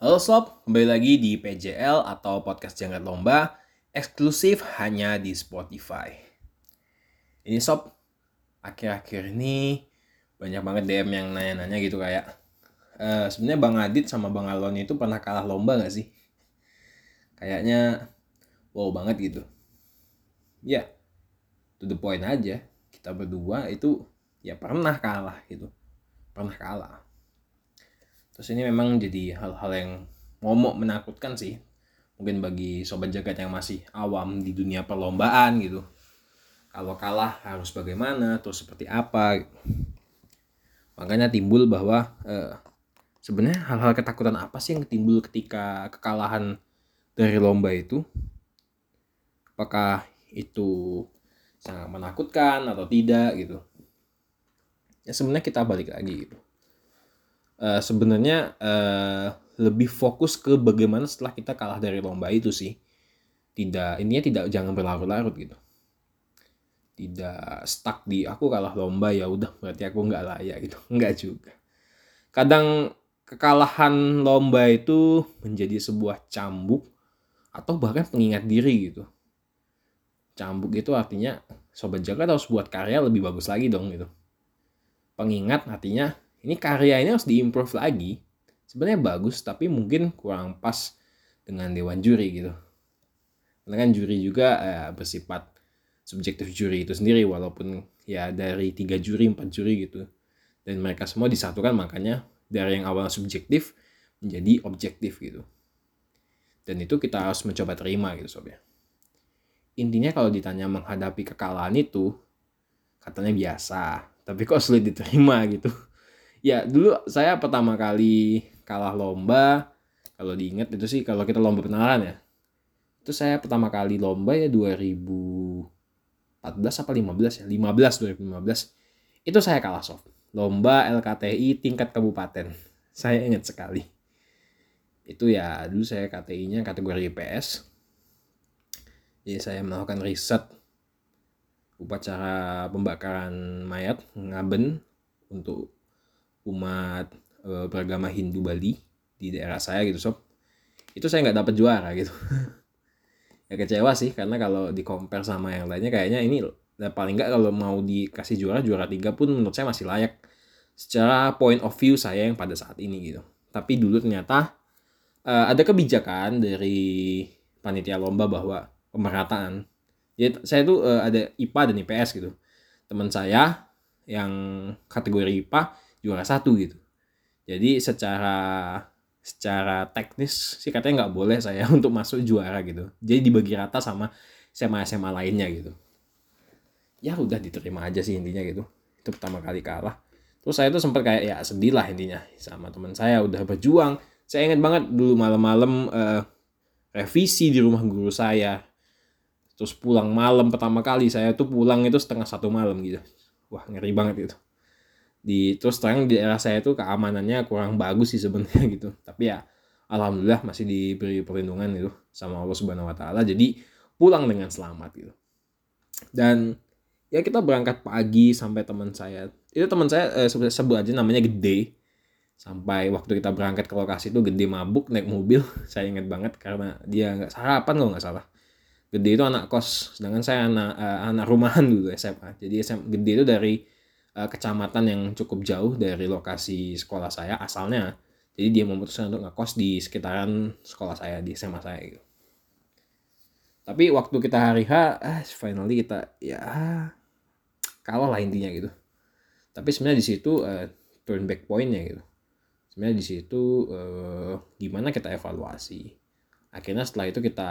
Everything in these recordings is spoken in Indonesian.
Halo Sob, kembali lagi di PJL atau Podcast Jangkat Lomba, eksklusif hanya di Spotify. Ini Sob, akhir-akhir ini banyak banget DM yang nanya-nanya gitu kayak, e, sebenarnya Bang Adit sama Bang Alon itu pernah kalah lomba gak sih? Kayaknya wow banget gitu. Ya, to the point aja. Kita berdua itu ya pernah kalah gitu. Pernah kalah terus ini memang jadi hal-hal yang momok menakutkan sih. Mungkin bagi sobat jagat yang masih awam di dunia perlombaan gitu. Kalau kalah harus bagaimana terus seperti apa? Makanya timbul bahwa eh, sebenarnya hal-hal ketakutan apa sih yang timbul ketika kekalahan dari lomba itu? Apakah itu sangat menakutkan atau tidak gitu? Ya sebenarnya kita balik lagi gitu uh, sebenarnya uh, lebih fokus ke bagaimana setelah kita kalah dari lomba itu sih. Tidak ininya tidak jangan berlarut-larut gitu. Tidak stuck di aku kalah lomba ya udah berarti aku nggak layak gitu. Nggak juga. Kadang kekalahan lomba itu menjadi sebuah cambuk atau bahkan pengingat diri gitu. Cambuk itu artinya sobat jaga harus buat karya lebih bagus lagi dong gitu. Pengingat artinya ini karya ini harus diimprove lagi. Sebenarnya bagus tapi mungkin kurang pas dengan dewan juri gitu. Karena kan juri juga eh, bersifat subjektif juri itu sendiri walaupun ya dari tiga juri empat juri gitu. Dan mereka semua disatukan makanya dari yang awal subjektif menjadi objektif gitu. Dan itu kita harus mencoba terima gitu sob ya. Intinya kalau ditanya menghadapi kekalahan itu katanya biasa tapi kok sulit diterima gitu ya dulu saya pertama kali kalah lomba kalau diingat itu sih kalau kita lomba penalaran ya. Itu saya pertama kali lomba ya 2014 apa 15 ya? 15 2015 itu saya kalah soft. Lomba LKTI tingkat kabupaten. Saya ingat sekali. Itu ya dulu saya KTI-nya kategori IPS jadi saya melakukan riset upacara pembakaran mayat ngaben untuk umat e, beragama Hindu Bali di daerah saya gitu sob. Itu saya nggak dapat juara gitu. Ya kecewa sih karena kalau di compare sama yang lainnya kayaknya ini ya paling nggak kalau mau dikasih juara juara tiga pun menurut saya masih layak. Secara point of view saya yang pada saat ini gitu. Tapi dulu ternyata uh, ada kebijakan dari panitia lomba bahwa pemerataan. Ya saya tuh uh, ada IPA dan IPS gitu. Teman saya yang kategori IPA juara satu gitu. Jadi secara secara teknis sih katanya nggak boleh saya untuk masuk juara gitu. Jadi dibagi rata sama SMA SMA lainnya gitu. Ya udah diterima aja sih intinya gitu. Itu pertama kali kalah. Terus saya tuh sempat kayak ya sedih lah intinya sama teman saya udah berjuang. Saya ingat banget dulu malam-malam uh, revisi di rumah guru saya. Terus pulang malam pertama kali saya tuh pulang itu setengah satu malam gitu. Wah ngeri banget itu di terus terang di daerah saya itu keamanannya kurang bagus sih sebenarnya gitu. Tapi ya alhamdulillah masih diberi perlindungan gitu sama Allah Subhanahu Wa Taala. Jadi pulang dengan selamat gitu. Dan ya kita berangkat pagi sampai teman saya itu teman saya eh, sebut aja namanya gede. Sampai waktu kita berangkat ke lokasi itu gede mabuk naik mobil. Saya ingat banget karena dia nggak sarapan kalau nggak salah. Gede itu anak kos sedangkan saya anak uh, anak rumahan dulu SMA jadi SMA gede itu dari uh, kecamatan yang cukup jauh dari lokasi sekolah saya asalnya. Jadi dia memutuskan untuk ngekos di sekitaran sekolah saya di SMA saya gitu. Tapi waktu kita hari H, ah, finally kita ya kalah lah intinya gitu. Tapi sebenarnya di situ uh, turn back pointnya gitu. Sebenarnya di situ uh, gimana kita evaluasi. Akhirnya setelah itu kita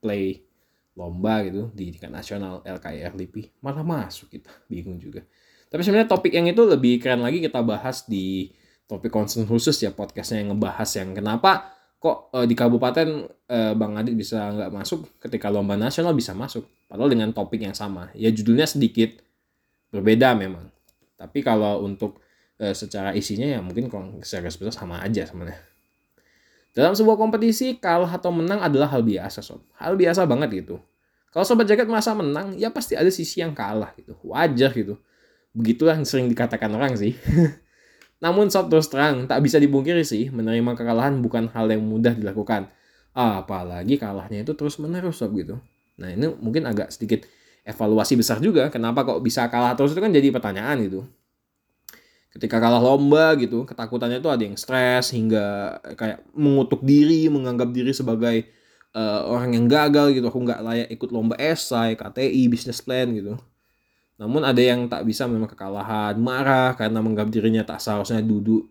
play lomba gitu di tingkat nasional LKI RLP malah masuk kita bingung juga tapi sebenarnya topik yang itu lebih keren lagi kita bahas di topik concern khusus ya podcastnya yang ngebahas yang kenapa kok uh, di kabupaten uh, Bang Adit bisa nggak masuk ketika lomba nasional bisa masuk. Padahal dengan topik yang sama. Ya judulnya sedikit berbeda memang. Tapi kalau untuk uh, secara isinya ya mungkin kalau secara besar sama aja sebenarnya. Dalam sebuah kompetisi kalah atau menang adalah hal biasa sob. Hal biasa banget gitu. Kalau sobat jaket merasa menang ya pasti ada sisi yang kalah gitu. Wajar gitu begitulah yang sering dikatakan orang sih Namun sob terus terang, tak bisa dibungkiri sih, menerima kekalahan bukan hal yang mudah dilakukan. Apalagi kalahnya itu terus menerus sob gitu. Nah ini mungkin agak sedikit evaluasi besar juga, kenapa kok bisa kalah terus itu kan jadi pertanyaan gitu. Ketika kalah lomba gitu, ketakutannya itu ada yang stres hingga kayak mengutuk diri, menganggap diri sebagai uh, orang yang gagal gitu, aku nggak layak ikut lomba esai, KTI, business plan gitu namun ada yang tak bisa memang kekalahan, marah karena menganggap dirinya tak seharusnya duduk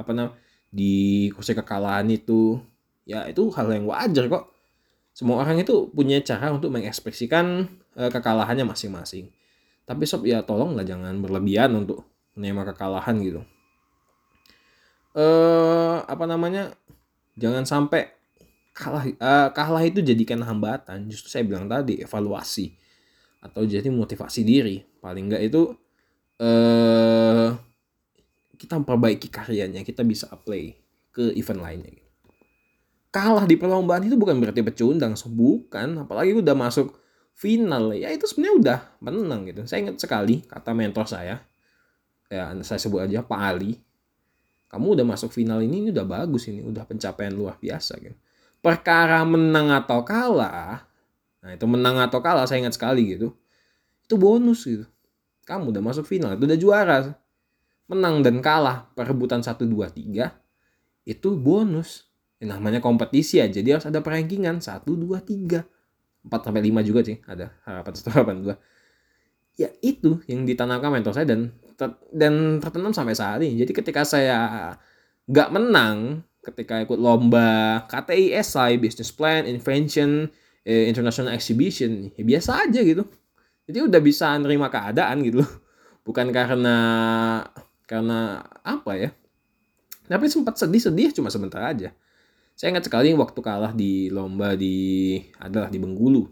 apa namanya di kursi kekalahan itu. Ya itu hal yang wajar kok. Semua orang itu punya cara untuk mengekspresikan uh, kekalahannya masing-masing. Tapi sob ya tolonglah jangan berlebihan untuk menerima kekalahan gitu. Eh apa namanya? Jangan sampai kalah uh, kalah itu jadikan hambatan. Justru saya bilang tadi evaluasi atau jadi motivasi diri. Paling enggak itu eh kita memperbaiki karyanya kita bisa apply ke event lainnya. Kalah di perlombaan itu bukan berarti pecundang bukan. Apalagi udah masuk final ya itu sebenarnya udah menang gitu. Saya ingat sekali kata mentor saya ya saya sebut aja Pak Ali kamu udah masuk final ini ini udah bagus ini udah pencapaian luar biasa gitu. Perkara menang atau kalah Nah itu menang atau kalah saya ingat sekali gitu. Itu bonus gitu. Kamu udah masuk final, itu udah juara. Menang dan kalah perebutan 1, 2, 3 itu bonus. Ya, namanya kompetisi aja dia harus ada perankingan 1, 2, 3. 4 sampai 5 juga sih ada harapan 1, harapan 2. Ya itu yang ditanamkan mentor saya dan dan tertanam sampai saat ini. Jadi ketika saya nggak menang ketika ikut lomba KTI SI, Business Plan, Invention, eh, international exhibition ya biasa aja gitu. Jadi udah bisa nerima keadaan gitu bukan karena karena apa ya. Tapi sempat sedih-sedih cuma sebentar aja. Saya ingat sekali waktu kalah di lomba di adalah di Bengkulu.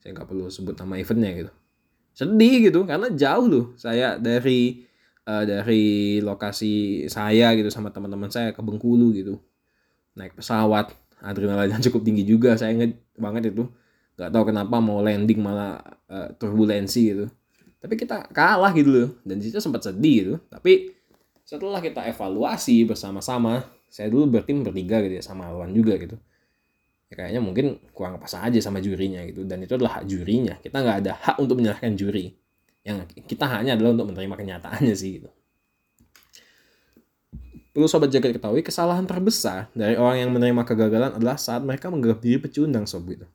Saya nggak perlu sebut nama eventnya gitu. Sedih gitu karena jauh loh. Saya dari uh, dari lokasi saya gitu sama teman-teman saya ke Bengkulu gitu. Naik pesawat adrenalinnya cukup tinggi juga. Saya inget banget itu. Nggak tahu kenapa mau landing malah uh, turbulensi gitu. Tapi kita kalah gitu loh. Dan situ sempat sedih gitu. Tapi setelah kita evaluasi bersama-sama saya dulu bertim bertiga gitu ya sama lawan juga gitu. Ya kayaknya mungkin kurang pas aja sama jurinya gitu. Dan itu adalah hak jurinya. Kita nggak ada hak untuk menyalahkan juri. Yang kita hanya adalah untuk menerima kenyataannya sih gitu Perlu sobat jaga ketahui, kesalahan terbesar dari orang yang menerima kegagalan adalah saat mereka menganggap diri pecundang sob gitu.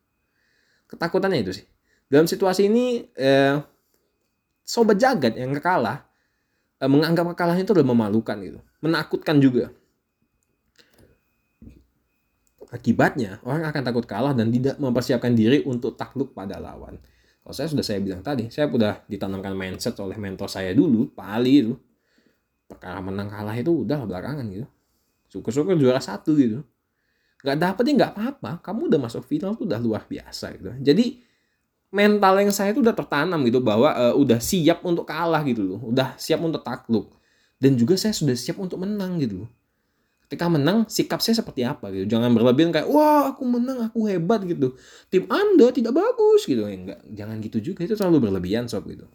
Ketakutannya itu sih. Dalam situasi ini, eh, sobat jagat yang kalah, eh, menganggap kekalahan itu adalah memalukan gitu. Menakutkan juga. Akibatnya, orang akan takut kalah dan tidak mempersiapkan diri untuk takluk pada lawan. Kalau saya sudah saya bilang tadi, saya sudah ditanamkan mindset oleh mentor saya dulu, Pak Ali itu perkara menang kalah itu udah belakangan gitu. Syukur-syukur juara satu gitu. Nggak dapet ya nggak apa-apa. Kamu udah masuk final tuh udah luar biasa gitu. Jadi mental yang saya tuh udah tertanam gitu bahwa uh, udah siap untuk kalah gitu loh. Udah siap untuk takluk. Dan juga saya sudah siap untuk menang gitu loh. Ketika menang sikap saya seperti apa gitu. Jangan berlebihan kayak wah aku menang aku hebat gitu. Tim anda tidak bagus gitu. Ya enggak. Jangan gitu juga. Itu terlalu berlebihan sob gitu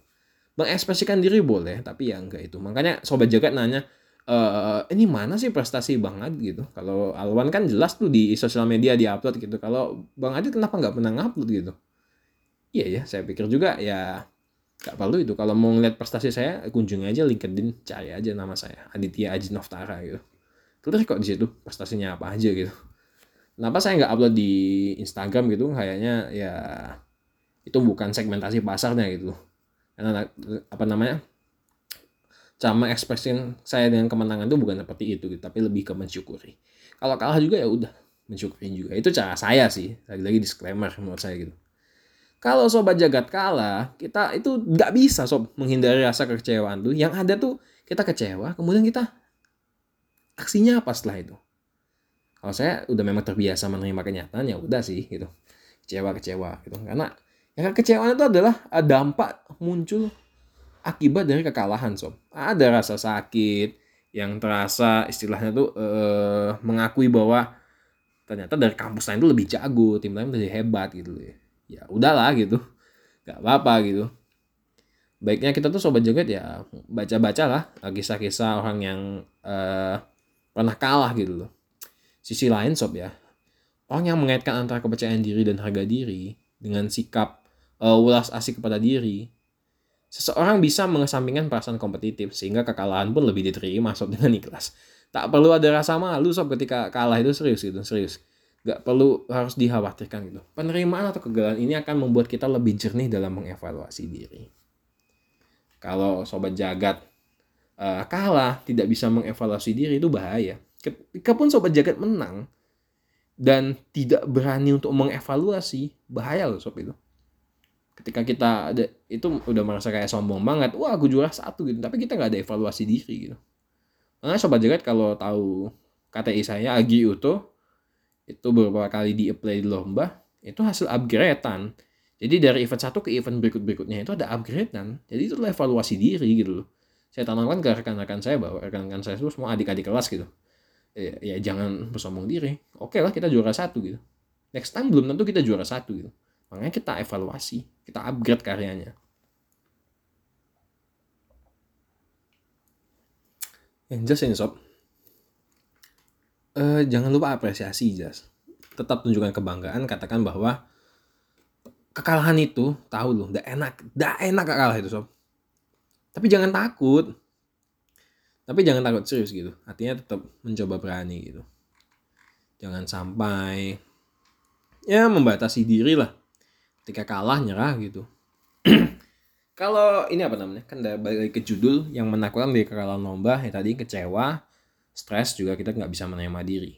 mengekspresikan diri boleh tapi ya enggak itu. Makanya sobat jagat nanya e, ini mana sih prestasi Bang Adi gitu. Kalau Alwan kan jelas tuh di sosial media di upload gitu. Kalau Bang Adi kenapa nggak pernah ngupload gitu? Iya ya saya pikir juga ya nggak perlu itu. Kalau mau ngeliat prestasi saya kunjungi aja LinkedIn cari aja nama saya Aditya Aji Noftara gitu. Terus kok di situ? Prestasinya apa aja gitu. Kenapa saya nggak upload di Instagram gitu? Kayaknya ya itu bukan segmentasi pasarnya gitu apa namanya sama ekspresi saya dengan kemenangan itu bukan seperti itu gitu, tapi lebih ke mensyukuri. Kalau kalah juga ya udah mensyukuri juga. Itu cara saya sih lagi-lagi disclaimer menurut saya gitu. Kalau sobat jagat kalah kita itu nggak bisa sob menghindari rasa kekecewaan tuh. Yang ada tuh kita kecewa kemudian kita aksinya apa setelah itu? Kalau saya udah memang terbiasa menerima kenyataan ya udah sih gitu. Kecewa kecewa gitu. Karena yang kekecewaan itu adalah eh, dampak muncul akibat dari kekalahan sob. Ada rasa sakit yang terasa istilahnya tuh eh, mengakui bahwa ternyata dari kampus lain tuh lebih jago, tim lain lebih hebat gitu ya. Ya udahlah gitu. Gak apa-apa gitu. baiknya kita tuh sobat jagat ya baca-baca lah kisah-kisah orang yang uh, pernah kalah gitu loh sisi lain sob ya orang yang mengaitkan antara kepercayaan diri dan harga diri dengan sikap uh, ulas asik kepada diri. Seseorang bisa mengesampingkan perasaan kompetitif sehingga kekalahan pun lebih diterima sob dengan ikhlas. Tak perlu ada rasa malu sob ketika kalah itu serius gitu serius. Gak perlu harus dikhawatirkan gitu. Penerimaan atau kegagalan ini akan membuat kita lebih jernih dalam mengevaluasi diri. Kalau sobat jagat uh, kalah tidak bisa mengevaluasi diri itu bahaya. Ketika pun sobat jagat menang dan tidak berani untuk mengevaluasi bahaya loh sob itu ketika kita ada itu udah merasa kayak sombong banget wah aku juara satu gitu tapi kita nggak ada evaluasi diri gitu karena sobat jagat kalau tahu KTI saya Agi Uto itu beberapa kali di apply di lomba itu hasil upgradean jadi dari event satu ke event berikut-berikutnya itu ada upgradean. Jadi itu evaluasi diri gitu loh. Saya tanamkan ke rekan-rekan saya bahwa rekan-rekan saya itu semua adik-adik kelas gitu. Ya, ya jangan bersombong diri. Oke lah kita juara satu gitu. Next time belum tentu kita juara satu gitu. Makanya kita evaluasi, kita upgrade karyanya. Yang jelas ini sob. Uh, jangan lupa apresiasi jas. Tetap tunjukkan kebanggaan, katakan bahwa kekalahan itu tahu loh udah enak udah enak kalah itu sob tapi jangan takut tapi jangan takut serius gitu artinya tetap mencoba berani gitu jangan sampai ya membatasi diri lah ketika kalah nyerah gitu. Kalau ini apa namanya? Kan balik ke judul yang menakutkan dari kekalahan lomba ya tadi kecewa stres juga kita nggak bisa menerima diri.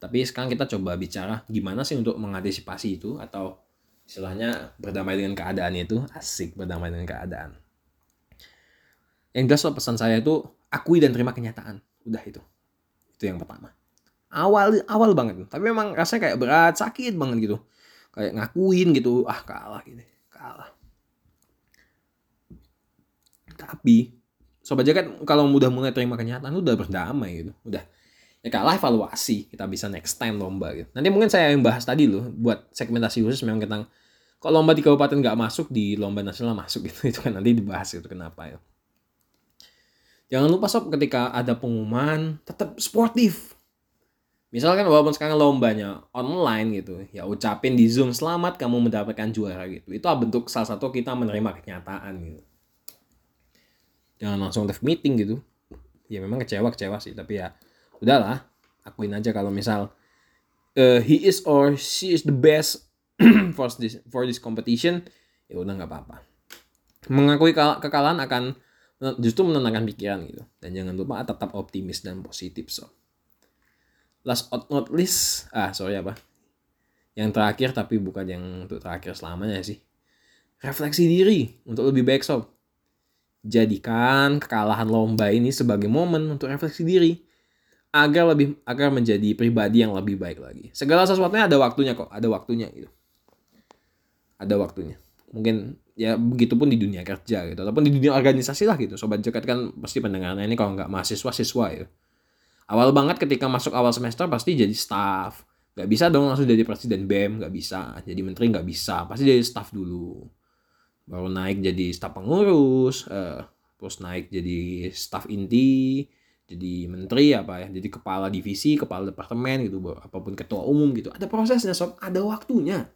Tapi sekarang kita coba bicara gimana sih untuk mengantisipasi itu atau istilahnya berdamai dengan keadaan itu asik berdamai dengan keadaan. Yang jelas pesan saya itu akui dan terima kenyataan. Udah itu. Itu yang pertama. Awal awal banget. Tapi memang rasanya kayak berat sakit banget gitu kayak ngakuin gitu ah kalah gitu. Kalah. Tapi sobat jagat kalau udah mulai terima kenyataan udah berdamai gitu. Udah. Ya kalah evaluasi. Kita bisa next time lomba gitu. Nanti mungkin saya yang bahas tadi loh buat segmentasi khusus memang tentang kalau lomba di kabupaten nggak masuk di lomba nasional masuk gitu. Itu kan nanti dibahas itu kenapa ya. Jangan lupa sob ketika ada pengumuman tetap sportif misalkan walaupun sekarang lombanya online gitu ya ucapin di zoom selamat kamu mendapatkan juara gitu. Itu bentuk salah satu kita menerima kenyataan gitu. Jangan langsung live meeting gitu. Ya memang kecewa kecewa sih tapi ya udahlah akuin aja kalau misal uh, he is or she is the best for this for this competition ya udah nggak apa-apa. Mengakui kekalahan akan justru menenangkan pikiran gitu. Dan jangan lupa tetap optimis dan positif so last but not least ah sorry apa? Yang terakhir tapi bukan yang untuk terakhir selamanya sih. Refleksi diri untuk lebih baik sob. Jadikan kekalahan lomba ini sebagai momen untuk refleksi diri agar lebih agar menjadi pribadi yang lebih baik lagi. Segala sesuatunya ada waktunya kok ada waktunya gitu. Ada waktunya. Mungkin ya begitupun di dunia kerja gitu ataupun di dunia organisasi lah gitu. Sobat jaket kan pasti pendengarnya ini kalau nggak mahasiswa siswa ya awal banget ketika masuk awal semester pasti jadi staff. Nggak bisa dong langsung jadi presiden bem nggak bisa. Jadi menteri nggak bisa pasti jadi staff dulu. Baru naik jadi staff pengurus uh, terus naik jadi staff inti jadi menteri apa ya jadi kepala divisi kepala departemen gitu apa pun ketua umum gitu. Ada prosesnya sob. Ada waktunya.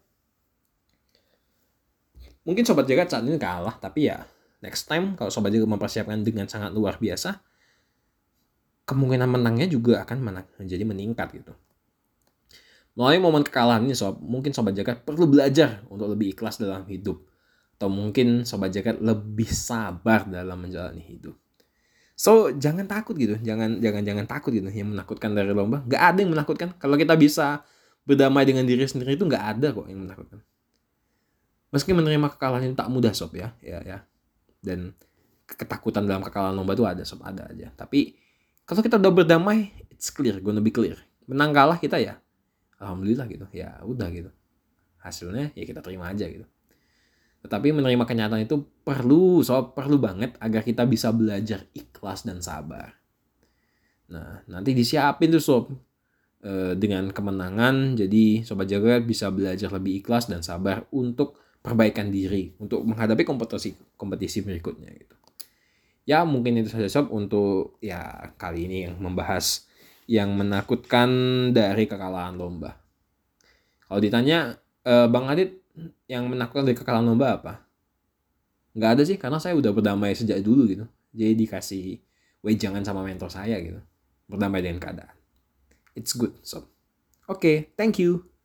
Mungkin sobat jagat saat ini kalah tapi ya next time kalau sobat jagat mempersiapkan dengan sangat luar biasa kemungkinan menangnya juga akan menjadi meningkat gitu. Melalui momen kekalahan ini sob mungkin sobat jagat perlu belajar untuk lebih ikhlas dalam hidup. Atau mungkin sobat jagat lebih sabar dalam menjalani hidup. So jangan takut gitu. Jangan jangan jangan takut gitu. Yang menakutkan dari lomba nggak ada yang menakutkan. Kalau kita bisa berdamai dengan diri sendiri itu nggak ada kok yang menakutkan. Meski menerima kekalahan itu tak mudah sob ya. Ya ya. Dan ketakutan dalam kekalahan lomba itu ada sob ada aja. Tapi kalau kita udah berdamai it's clear gonna be clear. Menang kalah kita ya alhamdulillah gitu. Ya udah gitu. Hasilnya ya kita terima aja gitu. Tetapi menerima kenyataan itu perlu sob perlu banget agar kita bisa belajar ikhlas dan sabar. Nah nanti disiapin tuh sob. E, dengan kemenangan jadi sobat jaga bisa belajar lebih ikhlas dan sabar untuk perbaikan diri untuk menghadapi kompetisi kompetisi berikutnya gitu ya mungkin itu saja sob untuk ya kali ini yang membahas yang menakutkan dari kekalahan lomba. Kalau ditanya eh, bang Adit yang menakutkan dari kekalahan lomba apa? Nggak ada sih karena saya udah berdamai sejak dulu gitu. Jadi dikasih wejangan sama mentor saya gitu. Berdamai dengan keadaan. It's good so oke okay, thank you